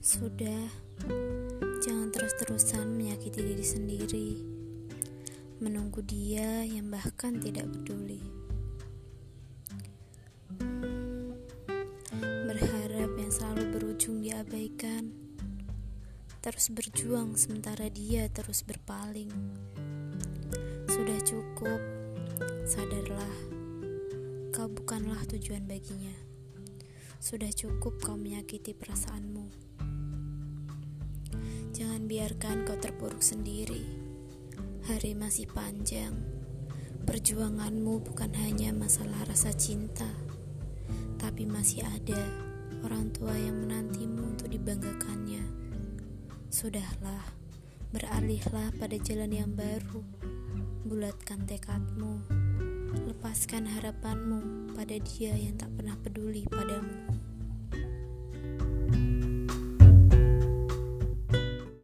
Sudah, jangan terus-terusan menyakiti diri sendiri. Menunggu dia yang bahkan tidak peduli. Berharap yang selalu berujung diabaikan. Terus berjuang sementara dia terus berpaling. Sudah cukup. Sadarlah, kau bukanlah tujuan baginya. Sudah cukup kau menyakiti perasaanmu. Jangan biarkan kau terpuruk sendiri Hari masih panjang. Perjuanganmu bukan hanya masalah rasa cinta, tapi masih ada orang tua yang menantimu untuk dibanggakannya. Sudahlah, beralihlah pada jalan yang baru. Bulatkan tekadmu, lepaskan harapanmu pada dia yang tak pernah peduli padamu.